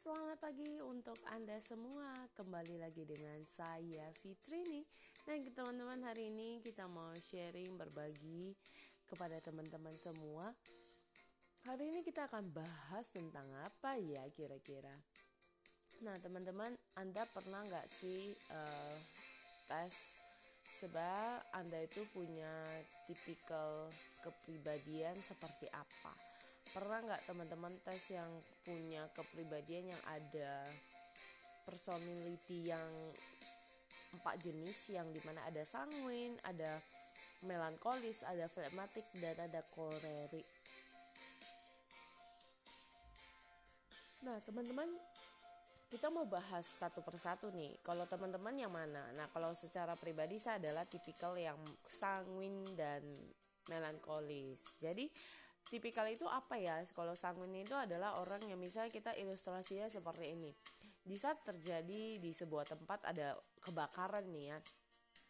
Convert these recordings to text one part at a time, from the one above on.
selamat pagi untuk Anda semua. Kembali lagi dengan saya Fitrini. Dan teman-teman hari ini kita mau sharing berbagi kepada teman-teman semua. Hari ini kita akan bahas tentang apa ya kira-kira. Nah teman-teman, Anda pernah nggak sih uh, tes sebab Anda itu punya tipikal kepribadian seperti apa? Pernah nggak teman-teman tes yang punya kepribadian yang ada personality yang empat jenis yang di mana ada sanguin, ada melankolis, ada flematik dan ada kolerik. Nah teman-teman kita mau bahas satu persatu nih. Kalau teman-teman yang mana? Nah kalau secara pribadi saya adalah tipikal yang sanguin dan melankolis. Jadi tipikal itu apa ya? Kalau sanguin itu adalah orang yang misalnya kita ilustrasinya seperti ini. Di saat terjadi di sebuah tempat ada kebakaran nih ya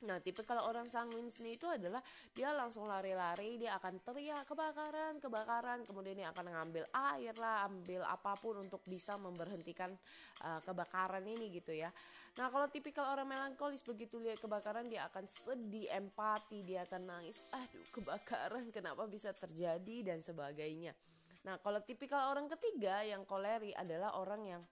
Nah, tipe kalau orang sanguin seni itu adalah dia langsung lari-lari, dia akan teriak kebakaran, kebakaran, kemudian dia akan ngambil air lah, ambil apa pun untuk bisa memberhentikan uh, kebakaran ini gitu ya. Nah, kalau tipikal orang melankolis begitu lihat kebakaran dia akan sedih, empati, dia akan nangis, aduh kebakaran kenapa bisa terjadi dan sebagainya. Nah, kalau tipikal orang ketiga yang koleri adalah orang yang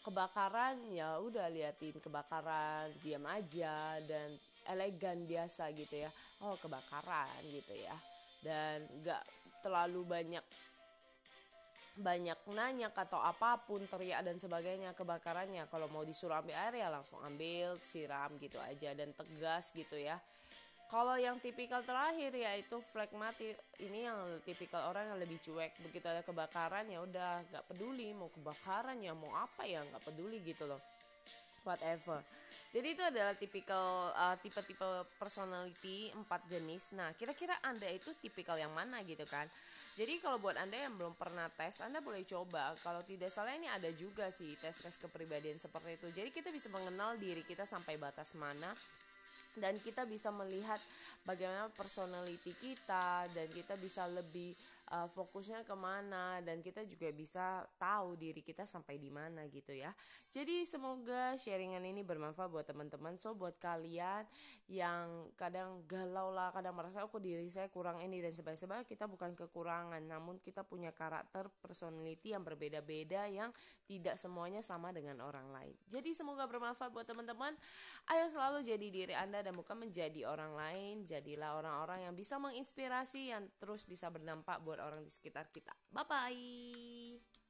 kebakaran ya udah liatin kebakaran diam aja dan elegan biasa gitu ya. Oh kebakaran gitu ya. Dan nggak terlalu banyak banyak nanya atau apa pun teriak dan sebagainya kebakarannya. Kalau mau disuruh ambil air ya langsung ambil siram gitu aja dan tegas gitu ya kalau yang tipikal terakhir yaitu flagmatik ini yang tipikal orang yang lebih cuek begitu ada kebakaran ya udah nggak peduli mau kebakaran ya mau apa ya nggak peduli gitu loh whatever. Jadi itu adalah tipikal uh, tipe-tipe personality empat jenis. Nah, kira-kira Anda itu tipikal yang mana gitu kan? Jadi kalau buat Anda yang belum pernah tes, Anda boleh coba. Kalau tidak salah ini ada juga sih tes-tes kepribadian seperti itu. Jadi kita bisa mengenal diri kita sampai batas mana dan kita bisa melihat bagaimana personality kita dan kita bisa lebih uh, fokusnya ke mana dan kita juga bisa tahu diri kita sampai di mana gitu ya. Jadi semoga sharingan ini bermanfaat buat teman-teman. So buat kalian yang kadang galau lah kadang merasa aku oh, diri saya kurang ini dan sebagainya kita bukan kekurangan namun kita punya karakter personality yang berbeda-beda yang tidak semuanya sama dengan orang lain. Jadi semoga bermanfaat buat teman-teman. Ayo selalu jadi diri anda dan bukan menjadi orang lain. Jadilah orang-orang yang bisa menginspirasi, yang terus bisa berdampak buat orang di sekitar kita. Bye bye.